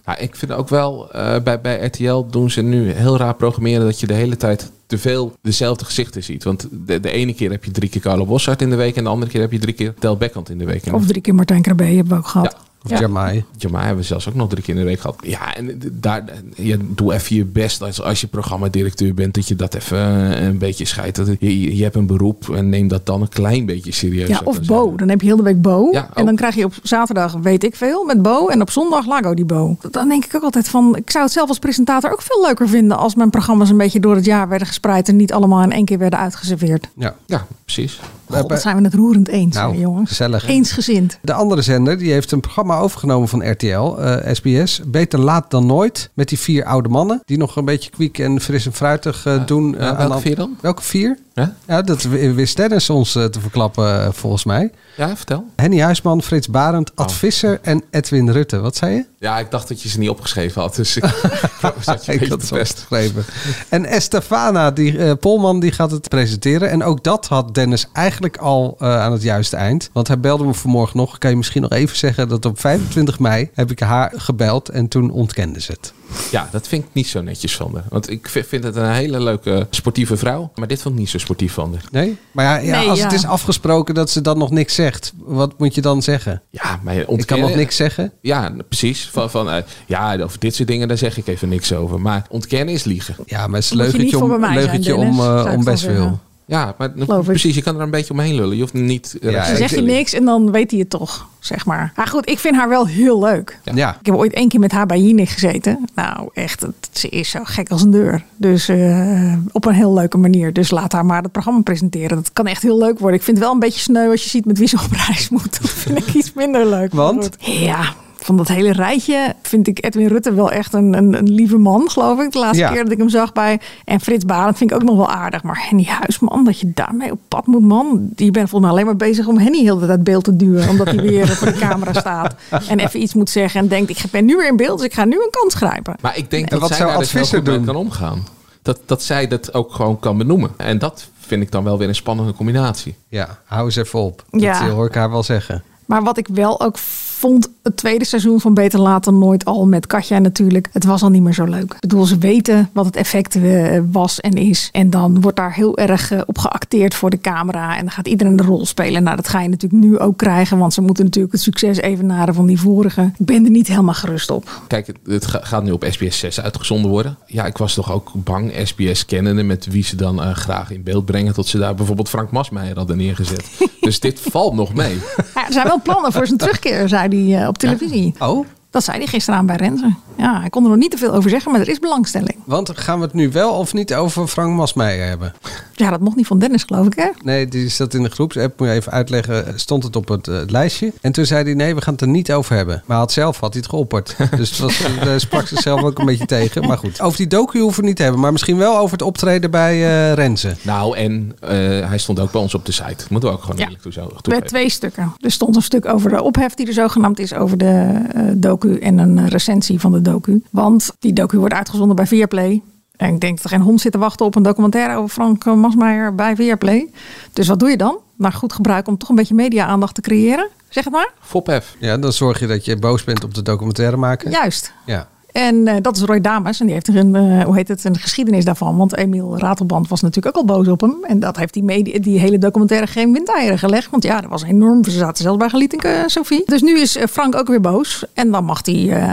Ja, ik vind ook wel, eh, bij, bij RTL doen ze nu heel raar programmeren dat je de hele tijd te veel dezelfde gezichten ziet. Want de, de ene keer heb je drie keer Carlo Bossart in de week en de andere keer heb je drie keer Tel Bekkant in de week. Of drie keer Martijn Krabbe hebben we ook gehad. Of Jamai. Jamai hebben we zelfs ook nog drie keer in de week gehad. Ja, en daar, je, doe even je best als, als je programmadirecteur bent, dat je dat even eh, een beetje scheidt. Dat, je, hebt een beroep en neem dat dan een klein beetje serieus. Ja, of zeggen. Bo. Dan heb je heel de week Bo. Ja, en dan krijg je op zaterdag, weet ik veel, met Bo. En op zondag Lago die Bo. Dan denk ik ook altijd van, ik zou het zelf als presentator ook veel leuker vinden als mijn programma's een beetje door het jaar werden gespreid en niet allemaal in één keer werden uitgeserveerd. Ja, ja precies. God, wat zijn we het roerend eens, Nou, hè, jongens. gezellig. Eensgezind. De andere zender die heeft een programma overgenomen van RTL, eh, SBS. Beter laat dan nooit. Met die vier oude mannen. Die nog een beetje kwiek en fris en fruitig eh, doen. eh, aan welke vier dan? Welke vier? Ja? Ja, dat wist Dennis ons eh, te verklappen eh, volgens mij. Ja, vertel. Henny Huisman, Frits Barend, Oh. Ad Visser en Edwin Rutte. Wat zei je? Ja, ik dacht dat je ze niet opgeschreven had. Dus ik zat je Ik had te het best. opgeschreven. En Estefana, die eh, Polman, die gaat het presenteren. En ook dat had Dennis eigenlijk al eh, aan het juiste eind. Want hij belde me vanmorgen nog. Kan je misschien nog even zeggen dat op 25 mei heb ik haar gebeld en toen ontkende ze het. Ja, dat vind ik niet zo netjes van haar. Want ik vi- vind het een hele leuke sportieve vrouw. Maar dit vond ik niet zo sportief van haar. Nee? Maar ja, ja, Nee, als ja. het is afgesproken dat ze dan nog niks zegt, wat moet je dan zeggen? Ja, maar Ik kan ontkennen... nog niks zeggen. Ja, precies. Van, van, eh, ja, over dit soort dingen, daar zeg ik even niks over. Maar ontkennen is liegen. Ja, maar het is leugentje om, zijn, leugentje Dennis, om, eh, om best zeggen. Ja, maar Geloof ik. precies, je kan er een beetje omheen lullen. Je hoeft niet... Ja, Dan ik- zeg je niks en dan weet hij het toch, zeg maar. Maar goed, ik vind haar wel heel leuk. Ja. Ik heb ooit één keer met haar bij Jinek gezeten. Nou, echt, het, ze is zo gek als een deur. Dus eh, op een heel leuke manier. Dus laat haar maar het programma presenteren. Dat kan echt heel leuk worden. Ik vind het wel een beetje sneu als je ziet met wie ze op reis moet. Dat vind ik iets minder leuk. Want? Ja, van dat hele rijtje vind ik Edwin Rutte wel echt een, een, een lieve man, geloof ik. De laatste Ja. keer dat ik hem zag bij. En Frits Barend vind ik ook nog wel aardig. Maar Henny Huisman, dat je daarmee op pad moet, man. Je bent volgens mij alleen maar bezig om Henny heel de tijd beeld te duwen. Omdat hij weer voor de camera staat. En even iets moet zeggen. En denkt, ik ben nu weer in beeld, dus ik ga nu een kans grijpen. Maar ik denk En dat wat zij daar dus heel goed mee kan omgaan. Dat, dat zij dat ook gewoon kan benoemen. En dat vind ik dan wel weer een spannende combinatie. Ja, hou eens even op. Dat Ja. eh, hoor ik haar wel zeggen. Maar wat ik wel ook vond, het tweede seizoen van Beter dan Nooit al met Katja natuurlijk. Het was al niet meer zo leuk. Ik bedoel, ze weten wat het effect eh, was en is. En dan wordt daar heel erg eh, op geacteerd voor de camera. En dan gaat iedereen de rol spelen. Nou, dat ga je natuurlijk nu ook krijgen. Want ze moeten natuurlijk het succes evenaren van die vorige. Ik ben er niet helemaal gerust op. Kijk, het, het ga- gaat nu op SBS 6 uitgezonden worden. Ja, ik was toch ook bang, SBS kennende, met wie ze dan eh, graag in beeld brengen. Tot ze daar bijvoorbeeld Frank Masmeijer hadden neergezet. dus dit valt nog mee. Ja, er zijn wel plannen voor zijn terugkeer, zei hij eh, op televisie. Oh, Dat zei hij gisteren aan bij Renze. Ja, hij kon er nog niet te veel over zeggen, maar er is belangstelling. want gaan we het nu wel of niet over Frank Masmeijer hebben? Ja, dat mocht niet van Dennis, geloof ik, hè? Nee, die zat in de groepsapp. Moet je even uitleggen. Stond het op het eh, lijstje. En toen zei hij: nee, we gaan het er niet over hebben. Maar had zelf had hij het geopperd. Dus het was, eh, sprak zichzelf ook een beetje tegen. Maar goed, over die docu hoeven we het niet te hebben. Maar misschien wel over het optreden bij eh Renze. Nou, en eh, hij stond ook bij ons op de site. Moeten we ook gewoon Ja. eerlijk toe zo Met toegeven. twee stukken. Er stond een stuk over de ophef die er zogenaamd is over de eh, docu en een eh, recensie van de docu. Want die docu wordt uitgezonden bij Viaplay. En ik denk dat er geen hond zit te wachten op een documentaire over Frank eh, Masmeijer bij Viaplay. Dus wat doe je dan? Naar goed gebruik om toch een beetje media-aandacht te creëren. Zeg het maar. Fophef. Ja, dan zorg je dat je boos bent op de documentaire maken. Juist. Ja. En eh, dat is Roy Dames. En die heeft er een, eh, hoe heet het, een geschiedenis daarvan. Want Emiel Ratelband was natuurlijk ook al boos op hem. En dat heeft die, media, die hele documentaire geen windeieren gelegd. Want ja, dat was enorm. Ze zaten zelfs bij Gelietenke, Sophie. Dus nu is Frank ook weer boos. En dan mag hij...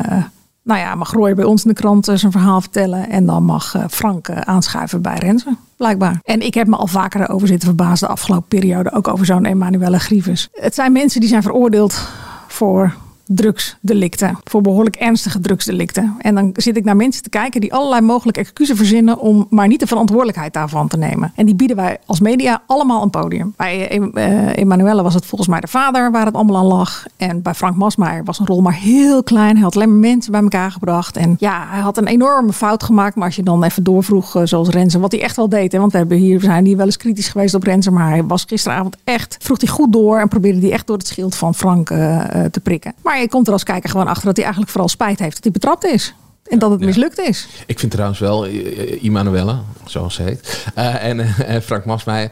nou ja, mag Roy bij ons in de krant eh, zijn verhaal vertellen. En dan mag eh, Frank eh, aanschuiven bij Renze, blijkbaar. En ik heb me al vaker erover zitten verbaasd de afgelopen periode. Ook over zo'n Emanuele Grieves. Het zijn mensen die zijn veroordeeld voor drugsdelicten. Voor behoorlijk ernstige drugsdelicten. En dan zit ik naar mensen te kijken die allerlei mogelijke excuses verzinnen om maar niet de verantwoordelijkheid daarvan te nemen. En die bieden wij als media allemaal een podium. Bij uh, Emanuelle was het volgens mij de vader waar het allemaal aan lag. En bij Frank Masmeijer was een rol maar heel klein. Hij had alleen maar mensen bij elkaar gebracht. En ja, hij had een enorme fout gemaakt. Maar als je dan even doorvroeg, uh, zoals Renze, wat hij echt wel deed. Hè, want we hebben hier, zijn hier wel eens kritisch geweest op Renze. Maar hij was gisteravond echt, vroeg hij goed door. En probeerde hij echt door het schild van Frank te prikken. Maar je komt er als kijker gewoon achter dat hij eigenlijk vooral spijt heeft dat hij betrapt is. En dat het mislukt is. Ik vind trouwens wel uh, Immanuelle, zoals ze heet, uh, en uh, Frank Masmeijer,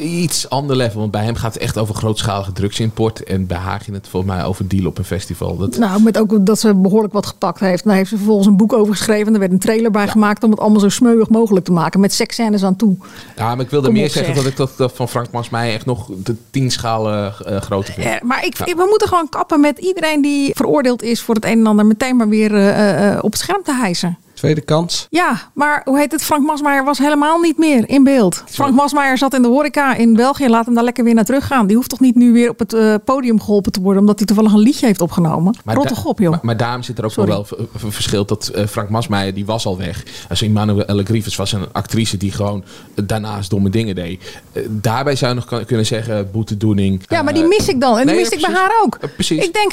iets ander level. Want bij hem gaat het echt over grootschalige drugsimport. En bij haar ging het volgens mij over deal op een festival. Dat... Nou, met ook dat ze behoorlijk wat gepakt heeft. Daar heeft ze vervolgens een boek over geschreven. Er werd een trailer bij ja. gemaakt om het allemaal zo smeuig mogelijk te maken. Met seksscènes aan toe. Ja, maar ik wilde Kom meer zeggen zeg. dat ik dat, dat van Frank Masmeijer echt nog de tien schalen groter vind. Ja, maar ik, we moeten gewoon kappen met iedereen die veroordeeld is voor het een en ander. Meteen maar weer eh, eh, op het scherm te hijsen. Tweede kans. Ja, maar hoe heet het? Frank Masmeijer was helemaal niet meer in beeld. Frank Masmeijer zat in de horeca in België. Laat hem daar lekker weer naar terug gaan. Die hoeft toch niet nu weer op het eh, podium geholpen te worden... omdat hij toevallig een liedje heeft opgenomen? Rot da- toch op, joh. Maar, maar daarom zit er ook Sorry. wel verschil dat eh, Frank Masmeijer, die was al weg. Als Emmanuelle Grievous was een actrice die gewoon daarnaast domme dingen deed. Eh, daarbij zou je nog kunnen zeggen boetedoening. Ja, maar die mis ik dan. En die miste ik bij haar ook. Precies. Ik denk,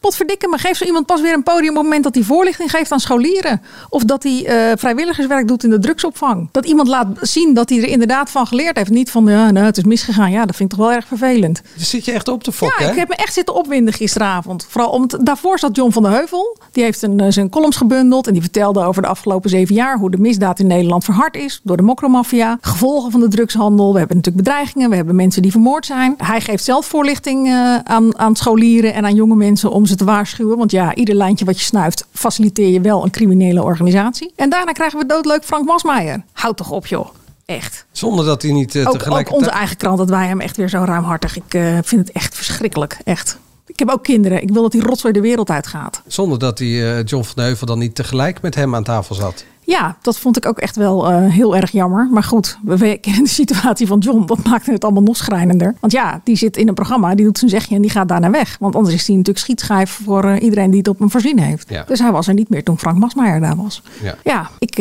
potverdikke me, geef zo iemand pas weer een podium op het moment dat hij voorlichting geeft aan scholieren. Of dat hij eh, vrijwilligerswerk doet in de drugsopvang. Dat iemand laat zien dat hij er inderdaad van geleerd heeft. Niet van, ja, nou, het is misgegaan. Ja, dat vind ik toch wel erg vervelend. Daar zit je echt op te fokken, Ja, ik heb me echt zitten opwinden gisteravond. Vooral omdat daarvoor zat John van der Heuvel. Die heeft een, eh, zijn columns gebundeld. En die vertelde over de afgelopen zeven jaar hoe de misdaad in Nederland verhard is. Door de mokromafia. Gevolgen van de drugshandel. We hebben natuurlijk bedreigingen. We hebben mensen die vermoord zijn. Hij geeft zelf voorlichting eh, aan, aan scholieren en aan jonge mensen om ze te waarschuwen. Want ja, ieder lijntje wat je snuift faciliteer je wel een criminele organisatie. En daarna krijgen we doodleuk Frank Masmeijer. Houd toch op joh. Echt. Zonder dat hij niet eh, Ook, ook tegelijkertijd... onze eigen krant, dat wij hem echt weer zo ruimhartig. Ik eh, vind het echt verschrikkelijk. Echt. Ik heb ook kinderen. Ik wil dat die rotzooi de wereld uitgaat. Zonder dat die eh, John van Heuvel dan niet tegelijk met hem aan tafel zat. Ja, dat vond ik ook echt wel eh, heel erg jammer. Maar goed, we kennen de situatie van John. Dat maakte het allemaal nog schrijnender. Want ja, die zit in een programma, die doet zijn zegje en die gaat daarna weg. Want anders is hij natuurlijk schietschijf voor eh, iedereen die het op hem voorzien heeft. Ja. Dus hij was er niet meer toen Frank Masmeijer daar was. Ja. Ja, ik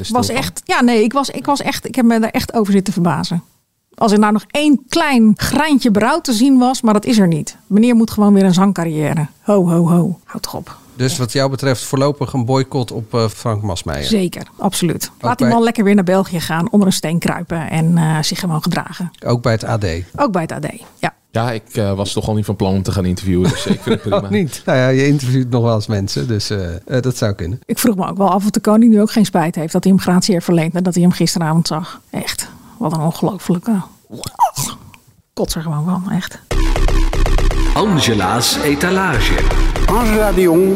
stil was echt. Ja, nee, ik was, ik was echt. Ik heb me daar echt over zitten verbazen. Als er nou nog één klein greintje berouw te zien was, maar dat is er niet. Meneer moet gewoon weer een zangcarrière. Ho, ho, ho. Houd toch op. Dus wat jou betreft voorlopig een boycott op eh, Frank Masmeijer. Zeker, absoluut. Laat die bij- man lekker weer naar België gaan, onder een steen kruipen en eh, zich gewoon gedragen. Ook bij het AD. Ook bij het AD. Ja. Ja, ik eh, was toch al niet van plan om te gaan interviewen. Dus ik vind het prima. Niet. Nou ja, je interviewt nog wel eens mensen, dus eh, eh, dat zou kunnen. Ik vroeg me ook wel af of de koning nu ook geen spijt heeft dat hij hem gratie heeft verleend nadat hij hem gisteravond zag. Echt, wat een ongelofelijke. Kots er gewoon van, echt. Angela's etalage. Angela de Jong.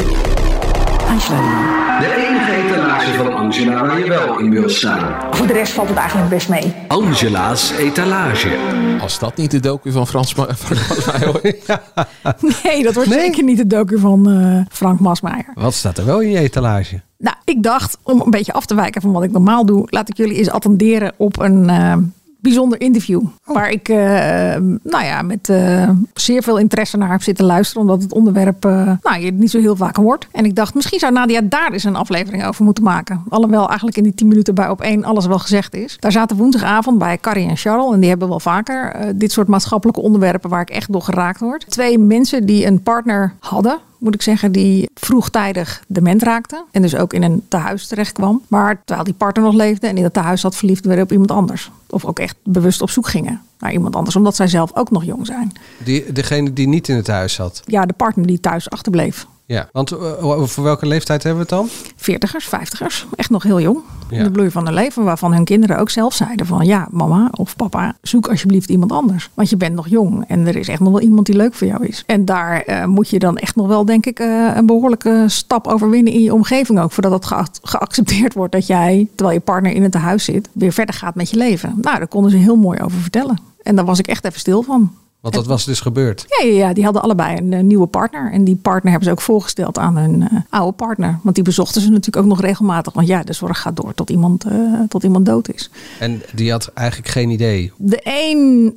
De enige etalage van Angela waar je wel in wil staan. Voor de rest valt het eigenlijk best mee. Angela's etalage. Als dat niet de docu van Frans Ma- van Masmeijer wordt. Nee, dat wordt zeker niet de docu van eh, Frank Masmeijer. Wat staat er wel in je etalage? Nou, ik dacht, om een beetje af te wijken van wat ik normaal doe, laat ik jullie eens attenderen op een eh, bijzonder interview. Waar ik eh, nou ja, met eh, zeer veel interesse naar heb zitten luisteren, omdat het onderwerp eh, nou, je niet zo heel vaak hoort. En ik dacht, misschien zou Nadia daar eens een aflevering over moeten maken. Alhoewel eigenlijk in die 10 minuten bij op één alles wel gezegd is. Daar zaten woensdagavond bij Carrie en Charles, en die hebben wel vaker dit soort maatschappelijke onderwerpen waar ik echt door geraakt word. Twee mensen die een partner hadden moet ik zeggen, die vroegtijdig dement raakte. En dus ook in een tehuis terecht kwam. Maar terwijl die partner nog leefde en in dat tehuis had verliefd werden op iemand anders. Of ook echt bewust op zoek gingen naar iemand anders. Omdat zij zelf ook nog jong zijn. Die, degene die niet in het huis zat. Ja, de partner die thuis achterbleef. Ja, want eh, voor welke leeftijd hebben we het dan? Veertigers, vijftigers. Echt nog heel jong. Ja. In de bloei van hun leven. Waarvan hun kinderen ook zelf zeiden van... ja, mama of papa, zoek alsjeblieft iemand anders. Want je bent nog jong. En er is echt nog wel iemand die leuk voor jou is. En daar eh, moet je dan echt nog wel, denk ik... eh, een behoorlijke stap overwinnen in je omgeving ook. Voordat het geac- geaccepteerd wordt dat jij... terwijl je partner in het huis zit... weer verder gaat met je leven. Nou, daar konden ze heel mooi over vertellen. En daar was ik echt even stil van. Want dat was dus gebeurd. Ja, ja, ja, die hadden allebei een eh, nieuwe partner. En die partner hebben ze ook voorgesteld aan hun eh, oude partner. Want die bezochten ze natuurlijk ook nog regelmatig. Want ja, de zorg gaat door tot iemand, eh, tot iemand dood is. En die had eigenlijk geen idee. De een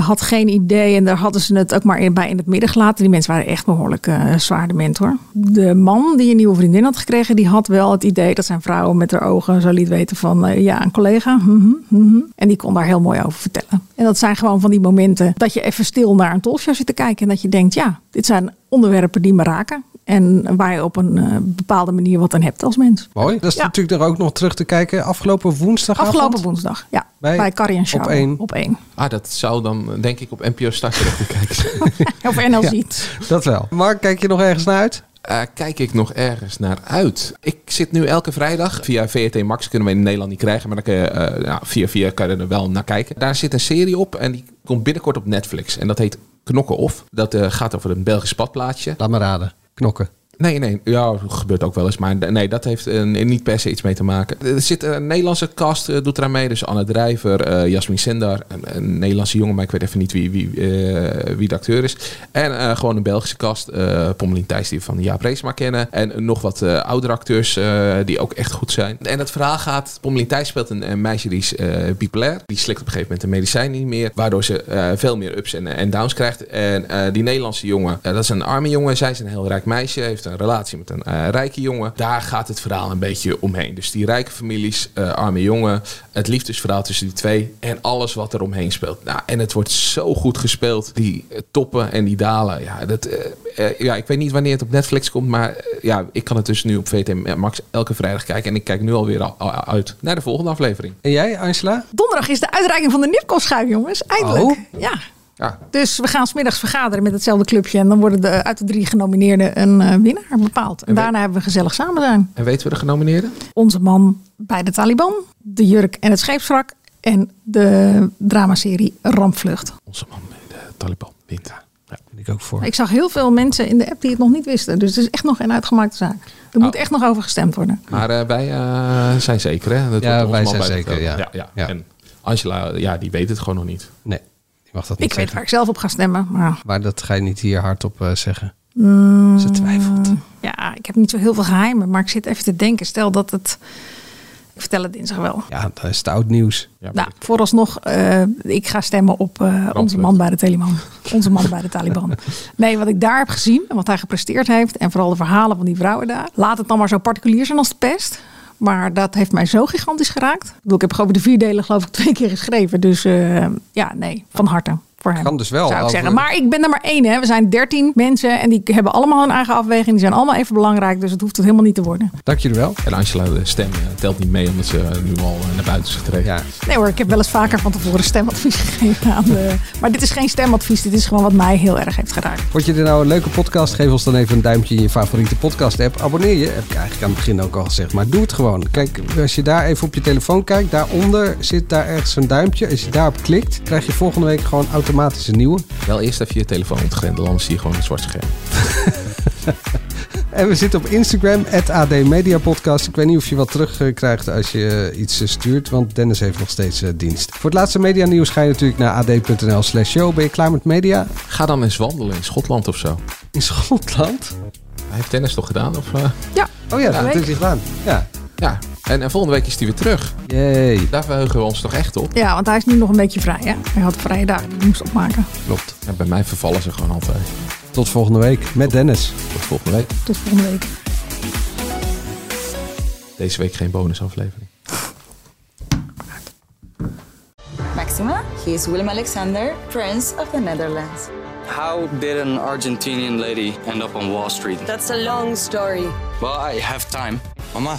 had geen idee en daar hadden ze het ook maar in, bij in het midden gelaten. Die mensen waren echt behoorlijk eh zwaar dement hoor. De man die een nieuwe vriendin had gekregen, die had wel het idee dat zijn vrouw met haar ogen zo liet weten van ja, een collega. mhm, mhm. En die kon daar heel mooi over vertellen. En dat zijn gewoon van die momenten dat je even stil naar een talkshow zit te kijken. En dat je denkt, ja, dit zijn onderwerpen die me raken. En waar je op een eh, bepaalde manier wat aan hebt als mens. Mooi. Dat is Ja. natuurlijk er ook nog terug te kijken. Afgelopen woensdag. Afgelopen woensdag, ja. Bij- Bij, Carrie en Charles. op één. Op één. Ah, dat zou dan denk ik op NPO Start terecht te kijken. Of NL Ja. ziet. Dat wel. Mark, kijk je nog ergens naar uit? Eh, kijk ik nog ergens naar uit. Ik zit nu elke vrijdag. Via VRT Max kunnen we in Nederland niet krijgen. Maar dan kun je, eh, ja, via via kan er wel naar kijken. Daar zit een serie op en die komt binnenkort op Netflix. En dat heet Knokken Of. Dat eh, gaat over een Belgisch padplaatje. Laat me raden. Knokken. Nee, nee. Ja, gebeurt ook wel eens. Maar nee, dat heeft eh, niet per se iets mee te maken. Er zit een Nederlandse cast, eh, doet eraan mee. Dus Anne Drijver, eh Jasmin Sendar. Een, een Nederlandse jongen, maar ik weet even niet wie, wie, wie de acteur is. En gewoon een Belgische cast. Pommelien Thijs, die we van Jaap Reesma kennen. En nog wat oudere acteurs die ook echt goed zijn. En het verhaal gaat... Pommelien Thijs speelt een, meisje die is bipolair. Die slikt op een gegeven moment een medicijn niet meer. Waardoor ze veel meer ups en, en downs krijgt. En die Nederlandse jongen, dat is een arme jongen. Zij is een heel rijk meisje. Heeft een relatie met een eh, rijke jongen. Daar gaat het verhaal een beetje omheen. Dus die rijke families, eh, arme jongen. Het liefdesverhaal tussen die twee. En alles wat er omheen speelt. Nou, en het wordt zo goed gespeeld. Die eh, toppen en die dalen. Ja, dat, ja, ik weet niet wanneer het op Netflix komt. Maar ja, ik kan het dus nu op VT Max elke vrijdag kijken. En ik kijk nu alweer al, al uit naar de volgende aflevering. En jij, Angela? Donderdag is de uitreiking van de Nipkoff-schuif, jongens. Eindelijk. Oh. Ja. Ja. Dus we gaan smiddags vergaderen met hetzelfde clubje. En dan worden de, uit de drie genomineerden een eh, winnaar bepaald. En daarna hebben we gezellig samen zijn. En weten we de genomineerden? Onze man bij de Taliban, de jurk en het scheepswrak. En de dramaserie Rampvlucht. Onze man bij de Taliban wint. Ja. Ik ook voor. Ik zag heel veel mensen in de app die het nog niet wisten. Dus het is echt nog geen uitgemaakte zaak. Er moet echt nog over gestemd worden. Maar eh, wij eh, zijn zeker, hè? Dat Ja, wij man zijn zeker, ja. Ja, ja. En Angela, ja, die weet het gewoon nog niet. Nee, mag dat niet Ik weet waar ik zelf op ga stemmen. Maar Maar dat ga je niet hier hardop eh, zeggen. Mm, Ze twijfelt. Ja, ik heb niet zo heel veel geheimen. Maar ik zit even te denken. Stel dat het... Ik vertel het dinsdag wel. Ja, dat is het oud nieuws. Nou, vooralsnog, eh ik ga stemmen op eh, onze man bij de Taliban. Onze man bij de Taliban. Nee, wat ik daar heb gezien en wat hij gepresteerd heeft... en vooral de verhalen van die vrouwen daar... laat het dan maar zo particulier zijn als de pest... Maar dat heeft mij zo gigantisch geraakt. Ik, bedoel, ik heb over de vier delen geloof ik twee keer geschreven. Dus eh, ja, nee, van harte voor hem. Kan dus wel Zou ik over- zeggen. Maar ik ben er maar één. Hè. We zijn dertien mensen en die hebben allemaal hun eigen afweging. Die zijn allemaal even belangrijk. Dus het hoeft het helemaal niet te worden. Dank jullie wel. En Angela, de stem eh, telt niet mee omdat ze eh, nu al eh, naar buiten is getreden. Ja. Nee hoor, ik heb wel eens vaker van tevoren stemadvies gegeven aan de... Maar dit is geen stemadvies. Dit is gewoon wat mij heel erg heeft geraakt. Vond je dit nou een leuke podcast? Geef ons dan even een duimpje in je favoriete podcast app. Abonneer je, heb ik eigenlijk aan het begin ook al gezegd. Maar doe het gewoon. Kijk, als je daar even op je telefoon kijkt, daaronder zit daar ergens een duimpje. Als je daarop klikt, krijg je volgende week gewoon automatisch een nieuwe. Wel eerst even je telefoon ontgrendelen, anders zie je gewoon een zwart scherm. En we zitten op Instagram, AD Media Podcast. Ik weet niet of je wat terugkrijgt als je eh, iets eh, stuurt, want Dennis heeft nog steeds eh, dienst. Voor het laatste media nieuws ga je natuurlijk naar ad.nl slash show. Ben je klaar met media? Ga dan eens wandelen in Schotland of zo. In Schotland? Hij heeft tennis toch gedaan? Of, eh? Ja. Oh ja, dat heeft hij gedaan. Ja. Ja. En, en volgende week is hij weer terug. Jee. Daar verheugen we ons toch echt op. Ja, want hij is nu nog een beetje vrij. Hè? Hij had vrije dagen die hij moest opmaken. Klopt. En bij mij vervallen ze gewoon altijd. Tot volgende week met Dennis. Tot volgende week. Tot volgende week. Deze week geen bonusaflevering. Maxima, he is Willem Alexander, Prince of the Netherlands. How did an Argentinian lady end up on Wall Street? That's a long story. Well, I have time. Mama,